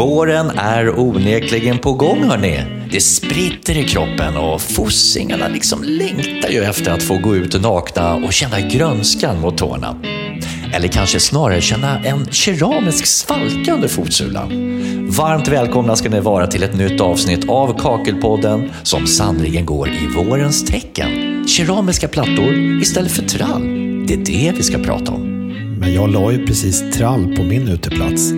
Våren är onekligen på gång hörni. Det spritter i kroppen och fossingarna liksom längtar ju efter att få gå ut nakna och känna grönskan mot tårna. Eller kanske snarare känna en keramisk svalka under fotsulan. Varmt välkomna ska ni vara till ett nytt avsnitt av Kakelpodden som sannerligen går i vårens tecken. Keramiska plattor istället för trall. Det är det vi ska prata om. Men jag la ju precis trall på min uteplats.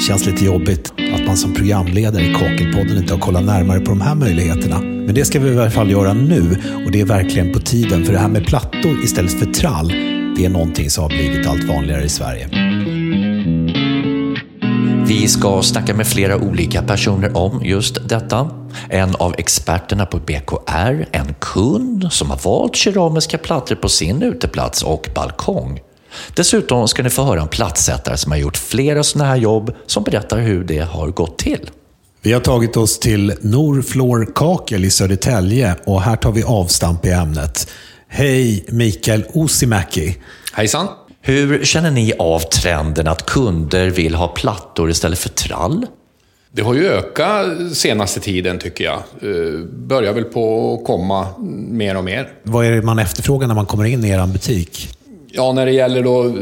Känns lite jobbigt att man som programledare i Kakelpodden inte har kollat närmare på de här möjligheterna. Men det ska vi i alla fall göra nu och det är verkligen på tiden för det här med plattor istället för trall, det är någonting som har blivit allt vanligare i Sverige. Vi ska snacka med flera olika personer om just detta. En av experterna på BKR, en kund som har valt keramiska plattor på sin uteplats och balkong. Dessutom ska ni få höra en plattsättare som har gjort flera sådana här jobb som berättar hur det har gått till. Vi har tagit oss till Norflor Kakel i Södertälje och här tar vi avstamp i ämnet. Hej Mikael Osimäki. Hejsan. Hur känner ni av trenden att kunder vill ha plattor istället för trall? Det har ju ökat senaste tiden tycker jag. Eh, Börjar väl på att komma mer och mer. Vad är det man efterfrågar när man kommer in i er butik? Ja, när det gäller då eh,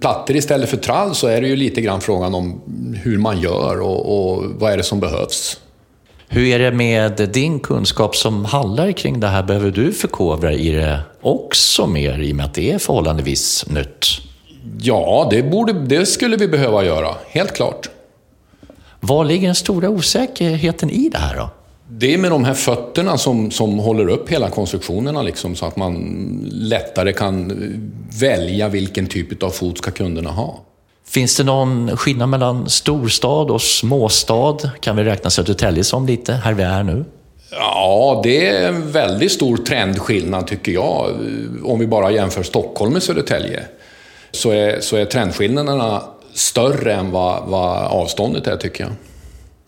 plattor istället för trall så är det ju lite grann frågan om hur man gör och, och vad är det som behövs. Hur är det med din kunskap som handlar kring det här? Behöver du förkovra i det också mer i och med att det är förhållandevis nytt? Ja, det, borde, det skulle vi behöva göra, helt klart. Var ligger den stora osäkerheten i det här då? Det är med de här fötterna som, som håller upp hela konstruktionerna liksom, så att man lättare kan välja vilken typ av fot ska kunderna ha. Finns det någon skillnad mellan storstad och småstad? Kan vi räkna Södertälje som lite här vi är nu? Ja, det är en väldigt stor trendskillnad tycker jag. Om vi bara jämför Stockholm med Södertälje. Så är, så är trendskillnaderna större än vad, vad avståndet är tycker jag.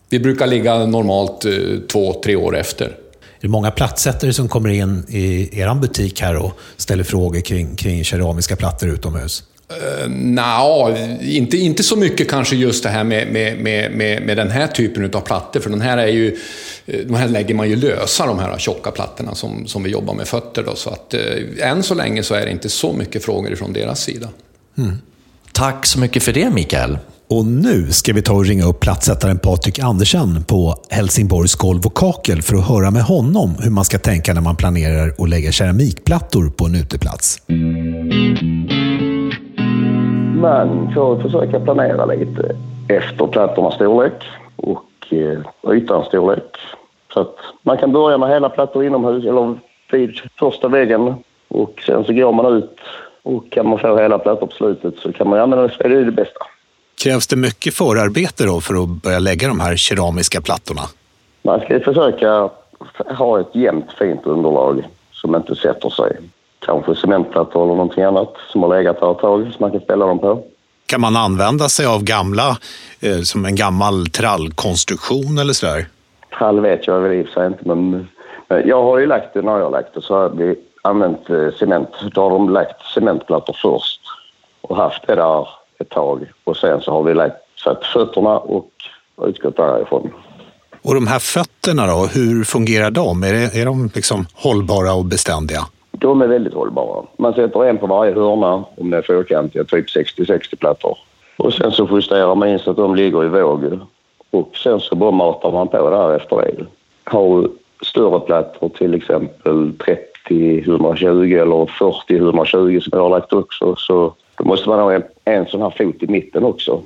Vi brukar ligga normalt eh, två, tre år efter. Är det många plattsättare som kommer in i er butik här och ställer frågor kring, kring keramiska plattor utomhus? Uh, Nja, inte, inte så mycket kanske just det här med, med, med, med, med den här typen av plattor. För den här är ju, de här lägger man ju lösa, de här tjocka plattorna som, som vi jobbar med fötter. Då, så att uh, än så länge så är det inte så mycket frågor från deras sida. Mm. Tack så mycket för det Mikael. Och nu ska vi ta och ringa upp plattsättaren Patrik Andersen på Helsingborgs golv och kakel för att höra med honom hur man ska tänka när man planerar att lägga keramikplattor på en uteplats. Man får försöka planera lite efter plattornas storlek och eh, ytans storlek. Så att man kan börja med hela plattor inomhus eller vid första väggen och sen så går man ut och kan man få hela plattor på slutet så kan man använda det Det är det bästa. Krävs det mycket förarbete då för att börja lägga de här keramiska plattorna? Man ska försöka ha ett jämnt fint underlag som inte sätter sig. Kanske cementplattor eller någonting annat som har legat här ett tag som man kan ställa dem på. Kan man använda sig av gamla, eh, som en gammal trallkonstruktion eller sådär? Trall vet jag väl i och för sig inte men, jag har ju lagt det när jag har lagt det så har vi använt eh, cement. Då har de lagt cementplattor först och haft det där ett tag och sen så har vi lagt, satt fötterna och utgått därifrån. Och de här fötterna då, hur fungerar de? Är, det, är de liksom hållbara och beständiga? De är väldigt hållbara. Man sätter en på varje hörna om det är fyrkantiga, typ 60-60 plattor. Och sen så justerar man in så att de ligger i våg. Och sen så bara matar man på där efter det. Har större plattor, till exempel 30-120 eller 40-120 som jag har lagt också, så då måste man ha en, en sån här fot i mitten också.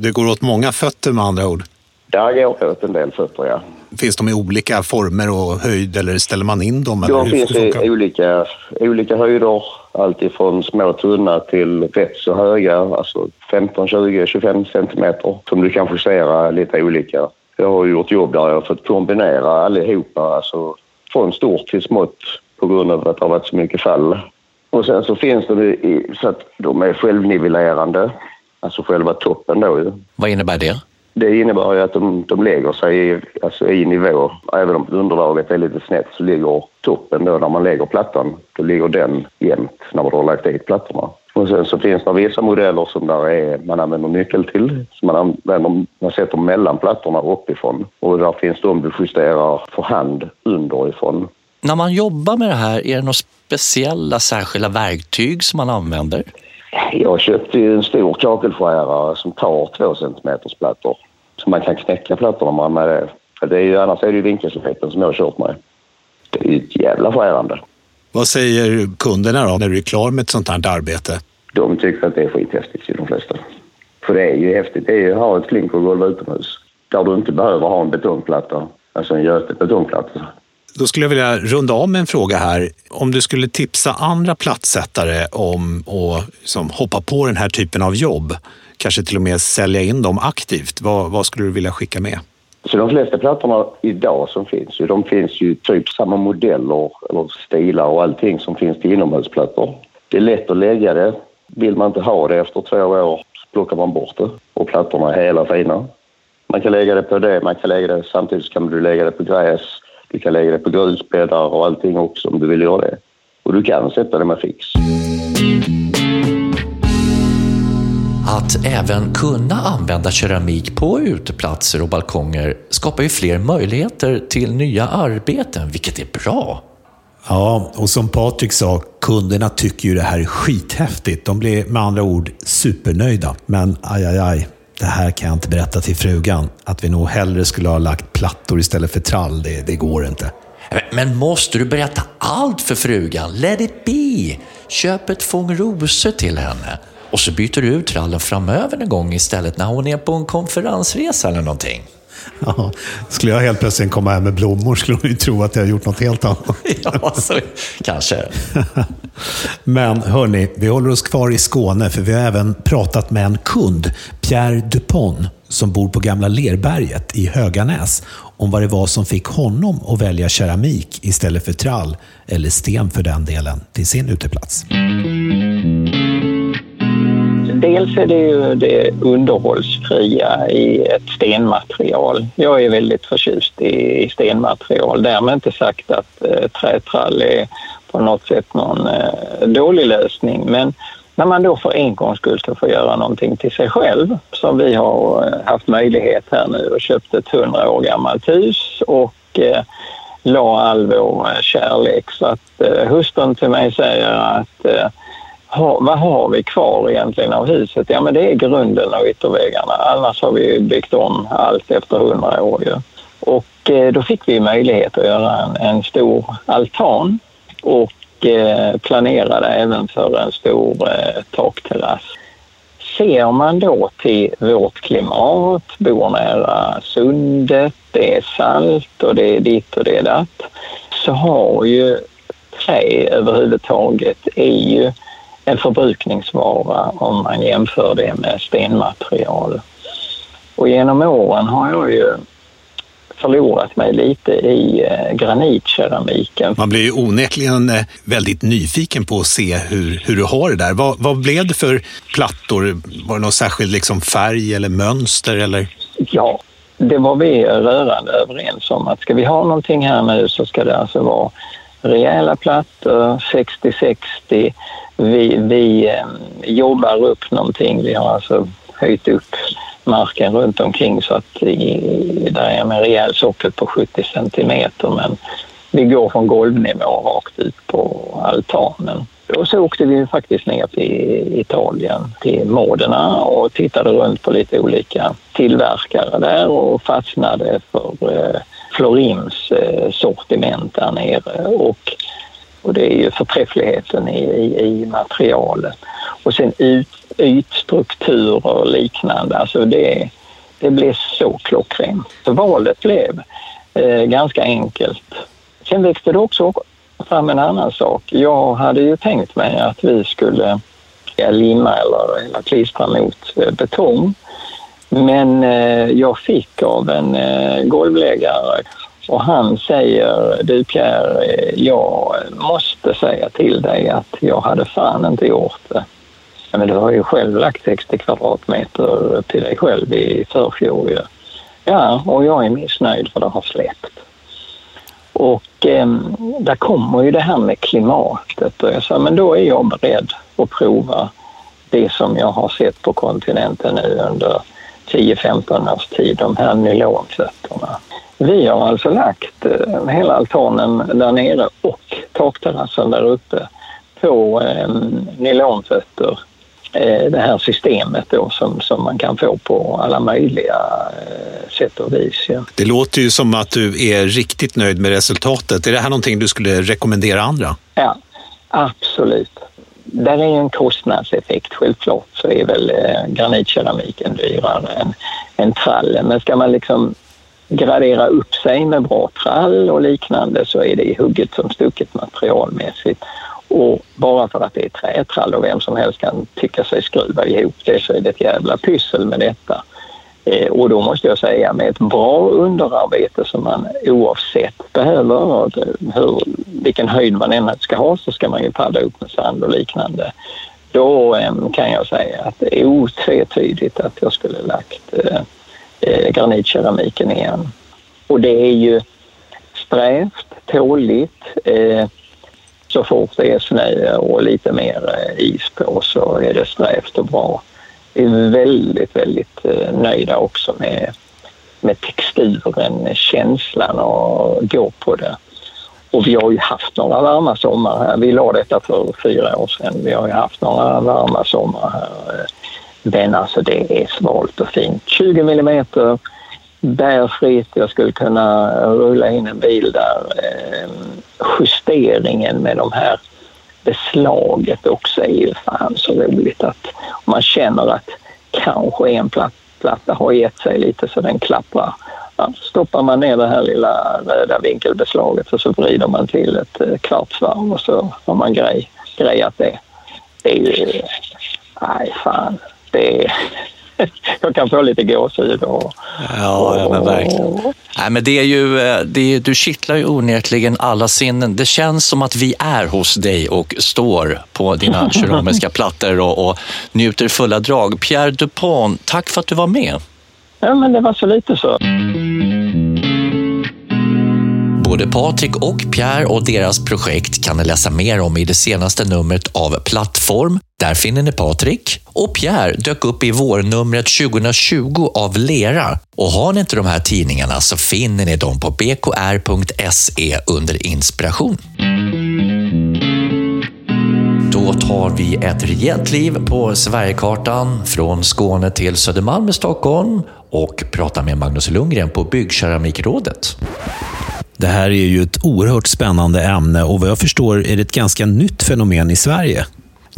Det går åt många fötter med andra ord? Där går åt en del fötter, ja. Finns de i olika former och höjd eller ställer man in dem? Eller De finns i olika, olika höjder. Alltifrån små tunna till rätt så höga, alltså 15, 20, 25 centimeter som du kan justera lite olika. Jag har gjort jobb där jag har fått kombinera allihopa, alltså från stort till smått på grund av att det har varit så mycket fall. Och sen så finns de i, så att de är självnivellerande, alltså själva toppen då ju. Vad innebär det? Det innebär ju att de, de lägger sig i, alltså i nivå. Även om underlaget är lite snett så ligger toppen då när man lägger plattan, då ligger den jämnt när man har lagt dit plattorna. Och sen så finns det vissa modeller som där är, man använder nyckel till, som man, använder, man sätter mellan plattorna uppifrån. Och där finns de du justerar för hand underifrån. När man jobbar med det här, är det några speciella särskilda verktyg som man använder? Jag köpte ju en stor kakelskärare som tar två centimeters plattor. Så man kan knäcka plattorna med det. det är ju, annars är det ju vinkelslipen som jag har kört med. Det är ju ett jävla skärande. Vad säger kunderna då när du är klar med ett sånt här arbete? De tycker att det är skithäftigt, de flesta. För det är ju häftigt. Det är ju att ha ett klinkergolv utomhus där du inte behöver ha en betongplatta, alltså en göte betongplatta. Då skulle jag vilja runda av med en fråga här. Om du skulle tipsa andra plattsättare om att liksom, hoppa på den här typen av jobb, kanske till och med sälja in dem aktivt, vad, vad skulle du vilja skicka med? Så de flesta plattorna idag som finns de finns ju typ samma modeller eller stilar och allting som finns till inomhusplattor. Det är lätt att lägga det. Vill man inte ha det efter två år så plockar man bort det och plattorna är hela fina. Man kan lägga det på det, man kan lägga det samtidigt kan du lägga det på gräs, du kan lägga det på grusbäddar och allting också om du vill göra det. Och du kan sätta det med fix. Att även kunna använda keramik på uteplatser och balkonger skapar ju fler möjligheter till nya arbeten, vilket är bra. Ja, och som Patrik sa, kunderna tycker ju det här är skithäftigt. De blir med andra ord supernöjda. Men aj, aj, aj. Det här kan jag inte berätta till frugan. Att vi nog hellre skulle ha lagt plattor istället för trall, det, det går inte. Men måste du berätta allt för frugan? Let it be! Köp ett fång rosor till henne. Och så byter du ut trallen framöver en gång istället när hon är på en konferensresa eller någonting. Ja, skulle jag helt plötsligt komma hem med blommor skulle hon ju tro att jag har gjort något helt annat. ja, så, kanske. Men hörni, vi håller oss kvar i Skåne för vi har även pratat med en kund, Pierre Dupont, som bor på Gamla Lerberget i Höganäs, om vad det var som fick honom att välja keramik istället för trall, eller sten för den delen, till sin uteplats. Mm. Dels är det ju det underhållsfria i ett stenmaterial. Jag är väldigt förtjust i stenmaterial. Därmed inte sagt att eh, trätrall är på något sätt någon eh, dålig lösning. Men när man då för en gångs skull ska få göra någonting till sig själv som vi har eh, haft möjlighet här nu och köpt ett hundra år gammalt hus och eh, la all vår kärlek. Så att eh, hustrun till mig säger att eh, ha, vad har vi kvar egentligen av huset? Ja, men det är grunden och ytterväggarna. Annars har vi byggt om allt efter hundra år. Ju. Och eh, då fick vi möjlighet att göra en, en stor altan och eh, planerade även för en stor eh, takterrass. Ser man då till vårt klimat, bor nära sundet, det är salt och det är ditt och det är datt, så har ju trä överhuvudtaget är ju en förbrukningsvara om man jämför det med stenmaterial. Och genom åren har jag ju förlorat mig lite i eh, granitkeramiken. Man blir ju onekligen eh, väldigt nyfiken på att se hur, hur du har det där. Vad, vad blev det för plattor? Var det någon särskild liksom färg eller mönster? Eller? Ja, det var vi rörande överens om att ska vi ha någonting här nu så ska det alltså vara rejäla plattor, 60-60 vi, vi ehm, jobbar upp någonting. Vi har alltså höjt upp marken runt omkring så att där är en rejäl sockel på 70 centimeter men vi går från golvnivå rakt ut på altanen. Och så åkte vi faktiskt ner till Italien, till Modena och tittade runt på lite olika tillverkare där och fastnade för eh, Florims eh, sortiment där nere. Och och det är ju förträffligheten i, i, i materialet. Och sen ut, ytstrukturer och liknande. Alltså det, det blev så klockrent. Så valet blev eh, ganska enkelt. Sen växte det också fram en annan sak. Jag hade ju tänkt mig att vi skulle limma eller, eller klistra mot eh, betong. Men eh, jag fick av en eh, golvläggare och han säger, du Pierre, jag måste säga till dig att jag hade fan inte gjort det. Men du har ju själv lagt 60 kvadratmeter till dig själv i förfjol ju. Ja, och jag är missnöjd för det har släppt. Och eh, där kommer ju det här med klimatet och jag sa, men då är jag beredd att prova det som jag har sett på kontinenten nu under 10-15 års tid, de här nylonfötterna. Vi har alltså lagt eh, hela altanen där nere och takterrassen där uppe på eh, nylonfötter. Eh, det här systemet då som, som man kan få på alla möjliga eh, sätt och vis. Ja. Det låter ju som att du är riktigt nöjd med resultatet. Är det här någonting du skulle rekommendera andra? Ja, absolut. Där är en kostnadseffekt. Självklart så är väl eh, granitkeramiken dyrare än, än trallen. Men ska man liksom gradera upp sig med bra trall och liknande så är det hugget som stucket materialmässigt. Och bara för att det är trätrall och vem som helst kan tycka sig skruva ihop det så är det ett jävla pyssel med detta. Eh, och då måste jag säga med ett bra underarbete som man oavsett behöver och eh, hur, vilken höjd man än ska ha så ska man ju padda upp med sand och liknande. Då eh, kan jag säga att det är otvetydigt att jag skulle lagt eh, eh, granitkeramiken igen. Och det är ju strävt, tåligt. Eh, så fort det är snö och lite mer eh, is på så är det strävt och bra. Vi är väldigt, väldigt eh, nöjda också med, med texturen, känslan och gå på det. Och vi har ju haft några varma sommar här. Vi la detta för fyra år sedan. Vi har ju haft några varma sommar här. Eh, men alltså det är svalt och fint. 20 millimeter bärfritt. Jag skulle kunna rulla in en bil där. Ehm, justeringen med de här beslaget också är ju fan så roligt att man känner att kanske en platta har gett sig lite så den klappar. Ja, stoppar man ner det här lilla röda vinkelbeslaget och så vrider man till ett eh, kvartsvarv och så har man grej, grejat det. Det är ju... Nej, fan. Det jag kan få lite gåshud. Och, ja, ja, men verkligen. Nej, men det är ju, eh, det är, du kittlar ju onekligen alla sinnen. Det känns som att vi är hos dig och står på dina keramiska plattor och, och njuter fulla drag. Pierre Dupont, tack för att du var med. Ja, men det var så lite så. Både Patrik och Pierre och deras projekt kan ni läsa mer om i det senaste numret av Plattform. Där finner ni Patrik. Och Pierre dök upp i vårnumret 2020 av Lera. Och har ni inte de här tidningarna så finner ni dem på bkr.se under inspiration. Då tar vi ett rejält liv på Sverigekartan från Skåne till Södermalm i Stockholm och pratar med Magnus Lundgren på Byggkeramikrådet. Det här är ju ett oerhört spännande ämne och vad jag förstår är det ett ganska nytt fenomen i Sverige.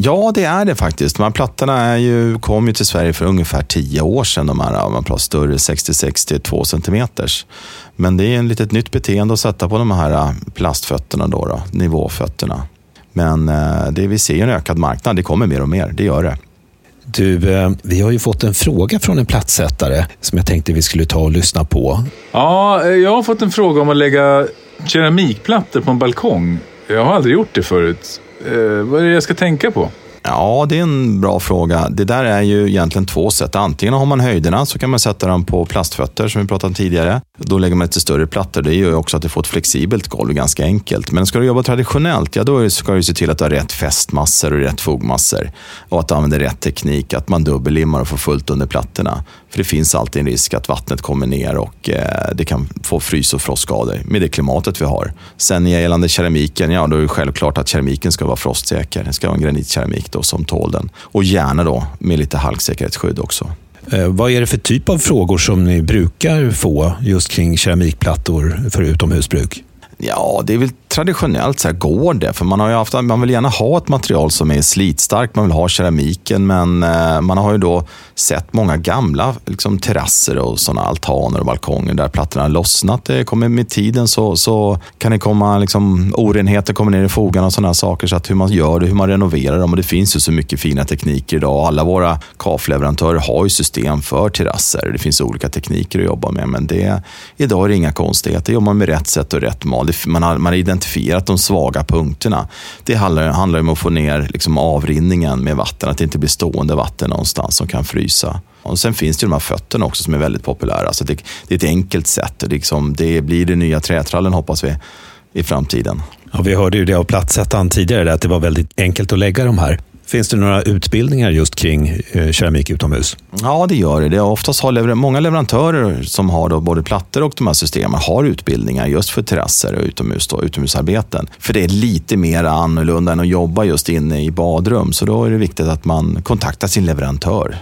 Ja, det är det faktiskt. De här plattorna är ju, kom ju till Sverige för ungefär tio år sedan. De här man pratar större 60-62 cm. Men det är ett litet nytt beteende att sätta på de här äh, plastfötterna, då, då nivåfötterna. Men äh, det, vi ser ju en ökad marknad. Det kommer mer och mer, det gör det. Du, eh, vi har ju fått en fråga från en plattsättare som jag tänkte vi skulle ta och lyssna på. Ja, eh, jag har fått en fråga om att lägga keramikplattor på en balkong. Jag har aldrig gjort det förut. Eh, vad är det jag ska tänka på? Ja, det är en bra fråga. Det där är ju egentligen två sätt. Antingen har man höjderna så kan man sätta dem på plastfötter som vi pratade om tidigare. Då lägger man lite större plattor. Det gör ju också att du får ett flexibelt golv ganska enkelt. Men ska du jobba traditionellt, ja då ska du se till att du har rätt fästmassor och rätt fogmassor. Och att du använder rätt teknik, att man dubbellimmar och får fullt under plattorna. För det finns alltid en risk att vattnet kommer ner och eh, det kan få frys och frostskador med det klimatet vi har. Sen gällande keramiken, ja då är det självklart att keramiken ska vara frostsäker. Det ska vara en granitkeramik då, som tål den. Och gärna då med lite halksäkerhetsskydd också. Eh, vad är det för typ av frågor som ni brukar få just kring keramikplattor för utomhusbruk? Ja, det är väl traditionellt så här, går det? För man, har ju haft, man vill gärna ha ett material som är slitstarkt, man vill ha keramiken, men eh, man har ju då sett många gamla liksom, terrasser och sådana altaner och balkonger där plattorna har lossnat. Det kommer med tiden så, så kan det komma liksom, orenheter kommer ner i fogarna och sådana saker. Så att hur man gör det, hur man renoverar dem. Och det finns ju så mycket fina tekniker idag. Alla våra kafleverantörer har ju system för terrasser. Det finns olika tekniker att jobba med, men det, idag är det inga konstigheter. Jobbar man med rätt sätt och rätt mal. Man har, man hade identifierat de svaga punkterna. Det handlar, handlar om att få ner liksom, avrinningen med vatten, att det inte blir stående vatten någonstans som kan frysa. Och sen finns det de här fötterna också som är väldigt populära. Så det, det är ett enkelt sätt. Det, liksom, det blir den nya trätrallen hoppas vi i framtiden. Ja, vi hörde ju det av plattsättaren tidigare, att det var väldigt enkelt att lägga de här Finns det några utbildningar just kring eh, keramik utomhus? Ja, det gör det. det är oftast har lever många leverantörer som har då både plattor och de här systemen har utbildningar just för terrasser och utomhus, då, utomhusarbeten. För det är lite mer annorlunda än att jobba just inne i badrum. Så då är det viktigt att man kontaktar sin leverantör.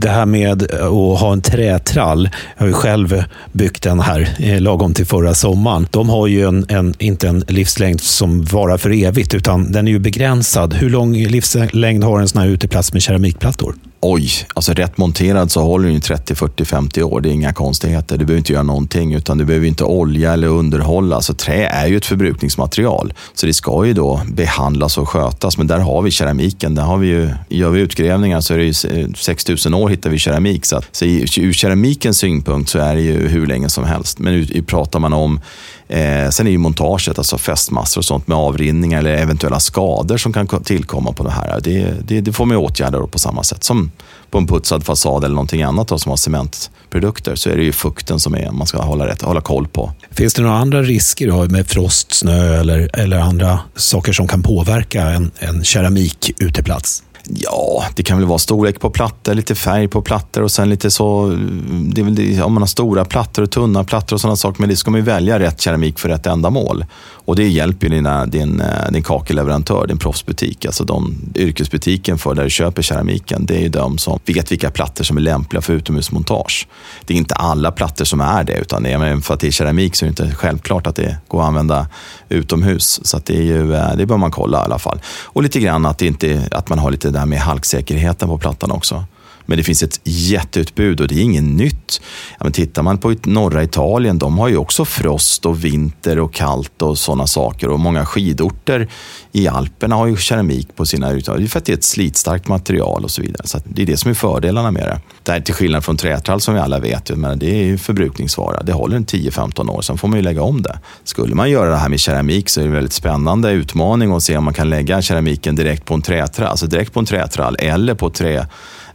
Det här med att ha en trätrall, jag har ju själv byggt en här eh, lagom till förra sommaren. De har ju en, en, inte en livslängd som varar för evigt, utan den är ju begränsad. Hur lång livslängd har en sån här uteplats med keramikplattor? Oj, alltså rätt monterad så håller den 30, 40, 50 år. Det är inga konstigheter. Du behöver inte göra någonting utan du behöver inte olja eller underhålla. Alltså, trä är ju ett förbrukningsmaterial så det ska ju då behandlas och skötas. Men där har vi keramiken. Där har vi ju, gör vi utgrävningar så är det ju 6000 år hittar vi keramik. Så, att, så ur keramikens synpunkt så är det ju hur länge som helst. Men pratar man om Eh, sen är ju montaget, alltså fästmassor och sånt med avrinningar eller eventuella skador som kan tillkomma på det här. Det, det, det får man åtgärda på samma sätt som på en putsad fasad eller någonting annat då, som har cementprodukter. Så är det ju fukten som är, man ska hålla, rätt, hålla koll på. Finns det några andra risker då med frost, snö eller, eller andra saker som kan påverka en, en keramikuteplats? Ja, det kan väl vara storlek på plattor, lite färg på plattor och sen lite så, det är väl det, om man har stora plattor och tunna plattor och sådana saker, men det ska man ju välja rätt keramik för rätt ändamål. Och det hjälper ju dina, din, eh, din kakelleverantör, din proffsbutik, alltså de, yrkesbutiken för där du köper keramiken, det är ju de som vet vilka plattor som är lämpliga för utomhusmontage. Det är inte alla plattor som är det, utan det är, för att det är keramik så är det inte självklart att det går att använda utomhus. Så det, är ju, eh, det bör man kolla i alla fall. Och lite grann att, inte, att man har lite där med halksäkerheten på plattan också. Men det finns ett jätteutbud och det är inget nytt. Ja, men tittar man på norra Italien, de har ju också frost och vinter och kallt och sådana saker. Och många skidorter i Alperna har ju keramik på sina ytor. Det är för att det är ett slitstarkt material och så vidare. Så det är det som är fördelarna med det. Det här till skillnad från trätrall som vi alla vet, men det är ju förbrukningsvara. Det håller en 10-15 år, sen får man ju lägga om det. Skulle man göra det här med keramik så är det en väldigt spännande utmaning att se om man kan lägga keramiken direkt på en trätrall, alltså direkt på en trätrall eller på trä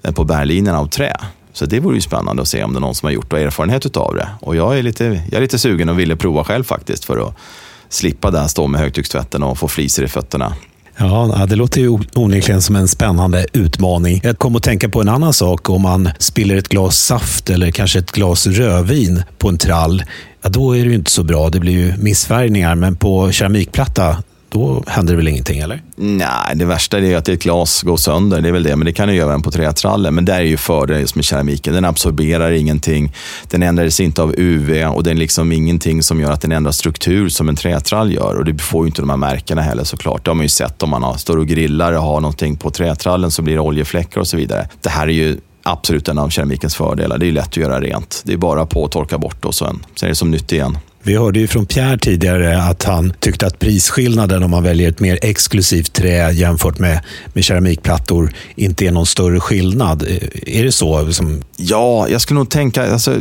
Eh, på bärlinjerna av trä. Så det vore ju spännande att se om det är någon som har gjort och erfarenhet av det. Och jag är lite, jag är lite sugen och ville prova själv faktiskt för att slippa där stå med högtryckstvätten och få fliser i fötterna. Ja, det låter ju onekligen som en spännande utmaning. Jag kom att tänka på en annan sak. Om man spiller ett glas saft eller kanske ett glas rödvin på en trall, ja, då är det ju inte så bra. Det blir ju missfärgningar. Men på keramikplatta, då händer det väl ingenting, eller? Nej, det värsta är att ett glas går sönder. Det är väl det, men det kan du göra även på trätrallen. Men det är ju fördelen just med keramiken. Den absorberar ingenting. Den ändras inte av UV och det är liksom ingenting som gör att den ändrar struktur som en trätrall gör. Och det får ju inte de här märkena heller såklart. Det har man ju sett om man har, står och grillar och har någonting på trätrallen så blir det oljefläckar och så vidare. Det här är ju absolut en av keramikens fördelar. Det är lätt att göra rent. Det är bara på att torka bort och sen, sen är det som nytt igen. Vi hörde ju från Pierre tidigare att han tyckte att prisskillnaden om man väljer ett mer exklusivt trä jämfört med, med keramikplattor inte är någon större skillnad. Eh, är det så? Som... Ja, jag skulle nog tänka... Alltså,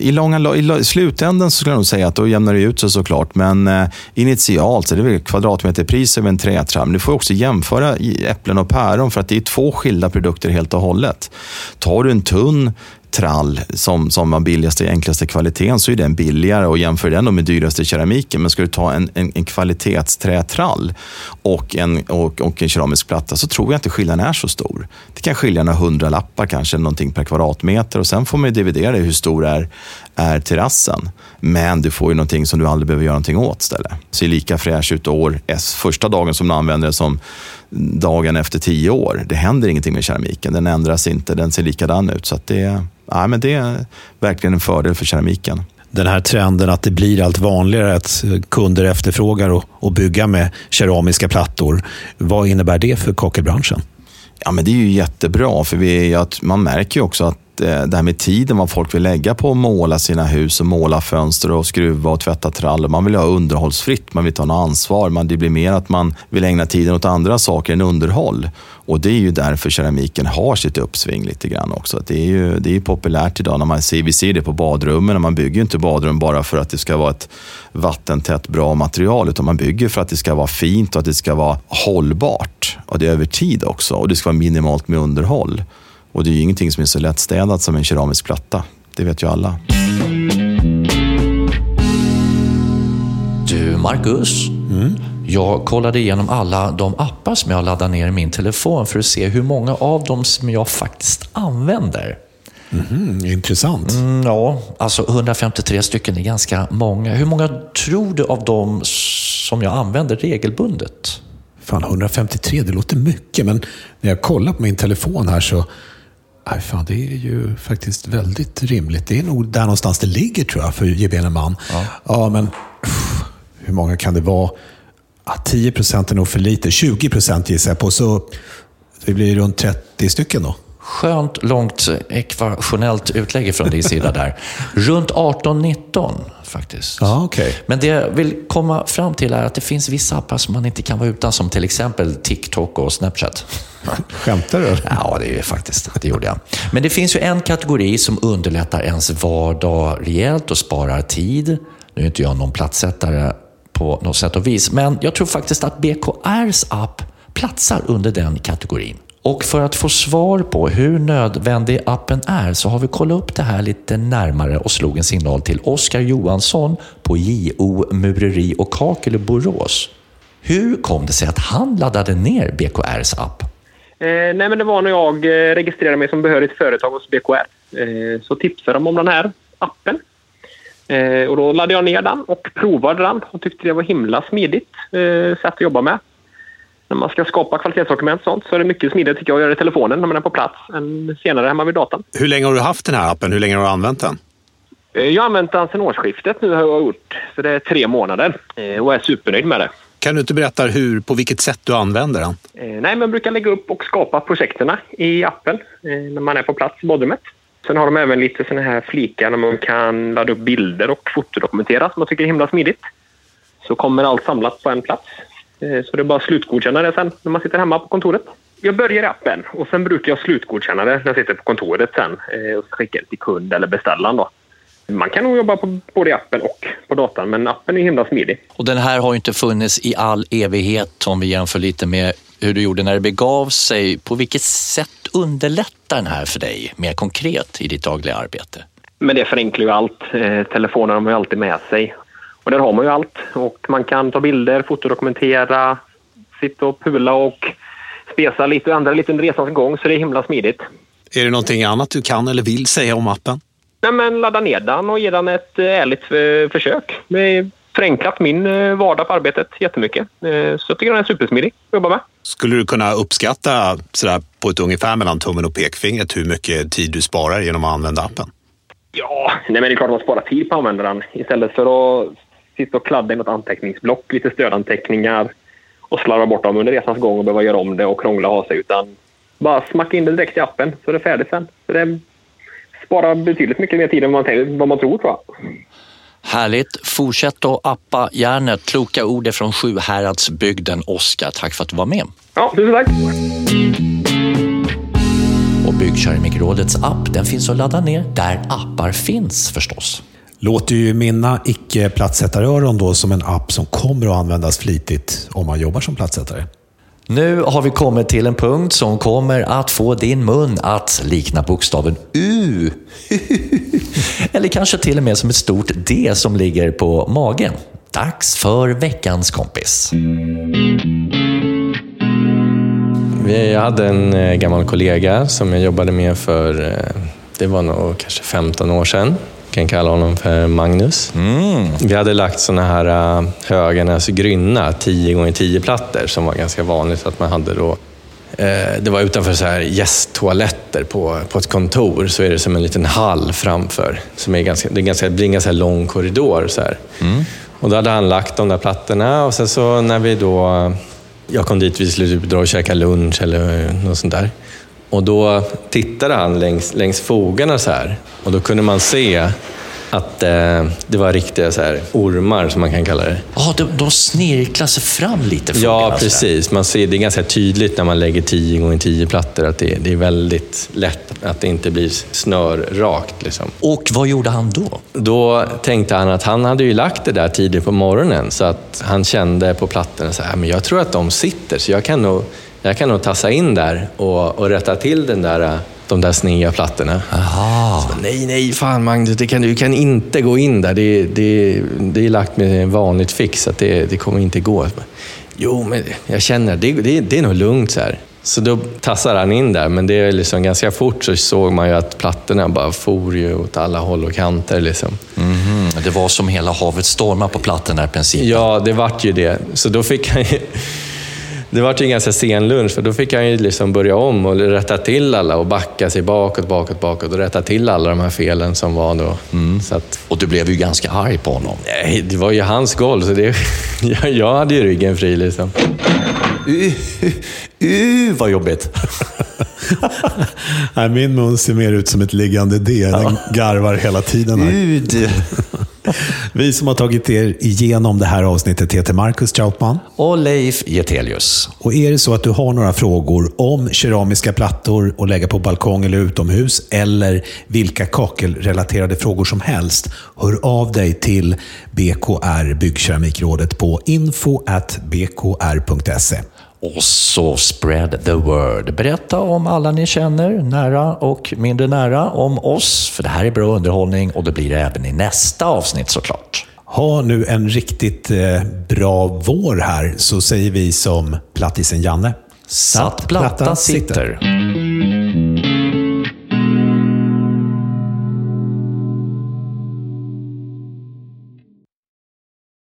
i, långa, I slutändan så skulle jag nog säga att då jämnar det ut sig såklart. Men eh, initialt så är det väl kvadratmeterpris över en trätram. Du får också jämföra äpplen och päron för att det är två skilda produkter helt och hållet. Tar du en tunn trall som, som var billigaste, enklaste kvaliteten så är den billigare och jämför den med dyraste keramiken. Men ska du ta en, en, en kvalitetsträtrall och en, och, och en keramisk platta så tror jag inte skillnaden är så stor. Det kan skilja några hundralappar kanske, någonting per kvadratmeter och sen får man dividera hur stor är, är terrassen. Men du får ju någonting som du aldrig behöver göra någonting åt istället. Ser lika fräsch ut år, första dagen som du använder det som dagen efter tio år. Det händer ingenting med keramiken. Den ändras inte, den ser likadan ut. Så det, ja, men det är verkligen en fördel för keramiken. Den här trenden att det blir allt vanligare att kunder efterfrågar att bygga med keramiska plattor. Vad innebär det för kakelbranschen? Ja, men det är ju jättebra, för vi, att man märker ju också att Eh, det här med tiden, vad folk vill lägga på att måla sina hus och måla fönster och skruva och tvätta trall. Man vill ha underhållsfritt, man vill ta något ansvar. Man, det blir mer att man vill ägna tiden åt andra saker än underhåll. Och det är ju därför keramiken har sitt uppsving lite grann också. Det är ju det är populärt idag. När man ser, vi ser det på badrummen. Man bygger inte badrum bara för att det ska vara ett vattentätt bra material, utan man bygger för att det ska vara fint och att det ska vara hållbart. Och det är över tid också. Och det ska vara minimalt med underhåll. Och det är ju ingenting som är så lättstädat som en keramisk platta. Det vet ju alla. Du, Marcus. Mm? Jag kollade igenom alla de appar som jag laddar ner i min telefon för att se hur många av dem som jag faktiskt använder. Mm, intressant. Mm, ja, alltså 153 stycken är ganska många. Hur många tror du av dem som jag använder regelbundet? Fan, 153, det låter mycket, men när jag kollar på min telefon här så... Nej, fan, det är ju faktiskt väldigt rimligt. Det är nog där någonstans det ligger, tror jag, för gemene man. Ja. ja, men uff, hur många kan det vara? Ja, 10 procent är nog för lite. 20 procent gissar jag på, så det blir runt 30 stycken då. Skönt långt ekvationellt utlägg från din sida där. Runt 18-19 faktiskt. Ja, okay. Men det jag vill komma fram till är att det finns vissa appar som man inte kan vara utan, som till exempel TikTok och Snapchat. Skämtar du? Ja, det är faktiskt. Det gjorde jag. Men det finns ju en kategori som underlättar ens vardag rejält och sparar tid. Nu är inte jag någon platssättare på något sätt och vis, men jag tror faktiskt att BKRs app platsar under den kategorin. Och för att få svar på hur nödvändig appen är så har vi kollat upp det här lite närmare och slog en signal till Oskar Johansson på JO Mureri och Kakel i Borås. Hur kom det sig att han laddade ner BKRs app? Eh, nej, men det var när jag eh, registrerade mig som behörigt företag hos BKR. Eh, så tipsade de om den här appen. Eh, och då laddade jag ner den och provade den och tyckte det var himla smidigt eh, sätt att jobba med när man ska skapa kvalitetsdokument och sånt så är det mycket smidigare tycker jag att göra det i telefonen när man är på plats än senare hemma vid datorn. Hur länge har du haft den här appen? Hur länge har du använt den? Eh, jag har använt den sedan årsskiftet nu har jag gjort. Så det är tre månader eh, och är supernöjd med det. Kan du inte berätta hur, på vilket sätt du använder den? Eh, nej, man brukar lägga upp och skapa projekten i appen när man är på plats i badrummet. Sen har de även lite såna här flikar där man kan ladda upp bilder och fotodokumentera som jag tycker är himla smidigt. Så kommer allt samlat på en plats så det är bara att slutgodkänna det sen när man sitter hemma på kontoret. Jag börjar i appen och sen brukar jag slutgodkänna det när jag sitter på kontoret sen eh, och skickar det till kund eller beställaren. Då. Man kan nog jobba på både i appen och på datorn, men appen är himla smidig. Och den här har ju inte funnits i all evighet om vi jämför lite med hur du gjorde när det begav sig. På vilket sätt underlättar den här för dig mer konkret i ditt dagliga arbete? Men det förenklar ju allt. Eh, telefonen har man ju alltid med sig och där har man ju allt. Och man kan ta bilder, fotodokumentera, sitta och pula och spesa lite och ändra lite under resans gång så det är himla smidigt. Är det någonting annat du kan eller vill säga om appen? Nej, men ladda ner den och ge den ett eh, ärligt eh, försök. Det har förenklat min eh, vardag på arbetet jättemycket. Så jag tycker den är supersmidig att jobba med. Skulle du kunna uppskatta sådär, på ett ungefär mellan tummen och pekfingret hur mycket tid du sparar genom att använda appen? Ja, nej, men det är klart att man sparar tid på att använda den. Istället för att sitta och kladda i något anteckningsblock, lite stödanteckningar och slarva bort dem under resans gång och behöva göra om det och krångla och ha sig. Utan bara smacka in det direkt i appen så är det färdigt sen. Så det sparar betydligt mycket mer tid än vad man, vad man tror, tror jag. Härligt. Fortsätt att appa järnet. Kloka ord från Sjuhäradsbygden. Oskar, tack för att du var med. Ja, tusen tack. Och Byggkeramikrådets app den finns att ladda ner där appar finns förstås. Låter ju mina icke-plattsättaröron då som en app som kommer att användas flitigt om man jobbar som plattsättare. Nu har vi kommit till en punkt som kommer att få din mun att likna bokstaven U. Eller kanske till och med som ett stort D som ligger på magen. Dags för veckans kompis. Jag hade en eh, gammal kollega som jag jobbade med för, eh, det var nog kanske 15 år sedan kan kalla honom för Magnus. Mm. Vi hade lagt sådana här uh, Höganäs Grynna 10 x 10 plattor som var ganska vanligt att man hade då. Uh, det var utanför så här gästtoaletter på, på ett kontor så är det som en liten hall framför. Som är ganska, det, är ganska, det blir en ganska lång korridor. Så mm. Och då hade han lagt de där plattorna och sen så när vi då... Jag kom dit, vi skulle typ dra och käka lunch eller något sånt där. Och då tittade han längs, längs fogarna så här och då kunde man se att eh, det var riktiga så här, ormar, som man kan kalla det. Ja, oh, de, de snirklar sig fram lite. Ja, precis. Man ser, det är ganska tydligt när man lägger 10 gånger 10 plattor att det, det, är väldigt lätt att det inte blir snörrakt. Liksom. Och vad gjorde han då? Då tänkte han att han hade ju lagt det där tidigt på morgonen, så att han kände på plattorna så här, men jag tror att de sitter, så jag kan nog jag kan nog tassa in där och, och rätta till den där, de där sneda plattorna. Aha. Så, nej, nej, fan Magnus, det kan, du kan inte gå in där. Det, det, det är lagt med vanligt fix, så det, det kommer inte gå. Jo, men jag känner det, det, det är nog lugnt så här. Så då tassar han in där, men det är liksom ganska fort så såg man ju att plattorna bara for ju åt alla håll och kanter. Liksom. Mhm, Det var som hela havet stormar på plattorna i princip. Ja, det vart ju det. Så då fick han ju... Det vart ju en ganska sen lunch, för då fick han ju liksom börja om och rätta till alla och backa sig bakåt, bakåt, bakåt och rätta till alla de här felen som var då. Så att, Och du blev ju ganska arg på honom. nej, det var ju hans golv, så det, jag, jag hade ju ryggen fri liksom. Uh, uh, vad jobbigt. Nej, min mun ser mer ut som ett liggande D. Den garvar hela tiden. Här. Vi som har tagit er igenom det här avsnittet heter Marcus Trautman. Och Leif Getelius. Och är det så att du har några frågor om keramiska plattor att lägga på balkong eller utomhus, eller vilka kakelrelaterade frågor som helst, hör av dig till BKR Byggkeramikrådet på info.bkr.se. Och så spread the word. Berätta om alla ni känner, nära och mindre nära, om oss. För det här är bra underhållning och det blir det även i nästa avsnitt såklart. Ha nu en riktigt eh, bra vår här, så säger vi som plattisen Janne. Satt platta sitter.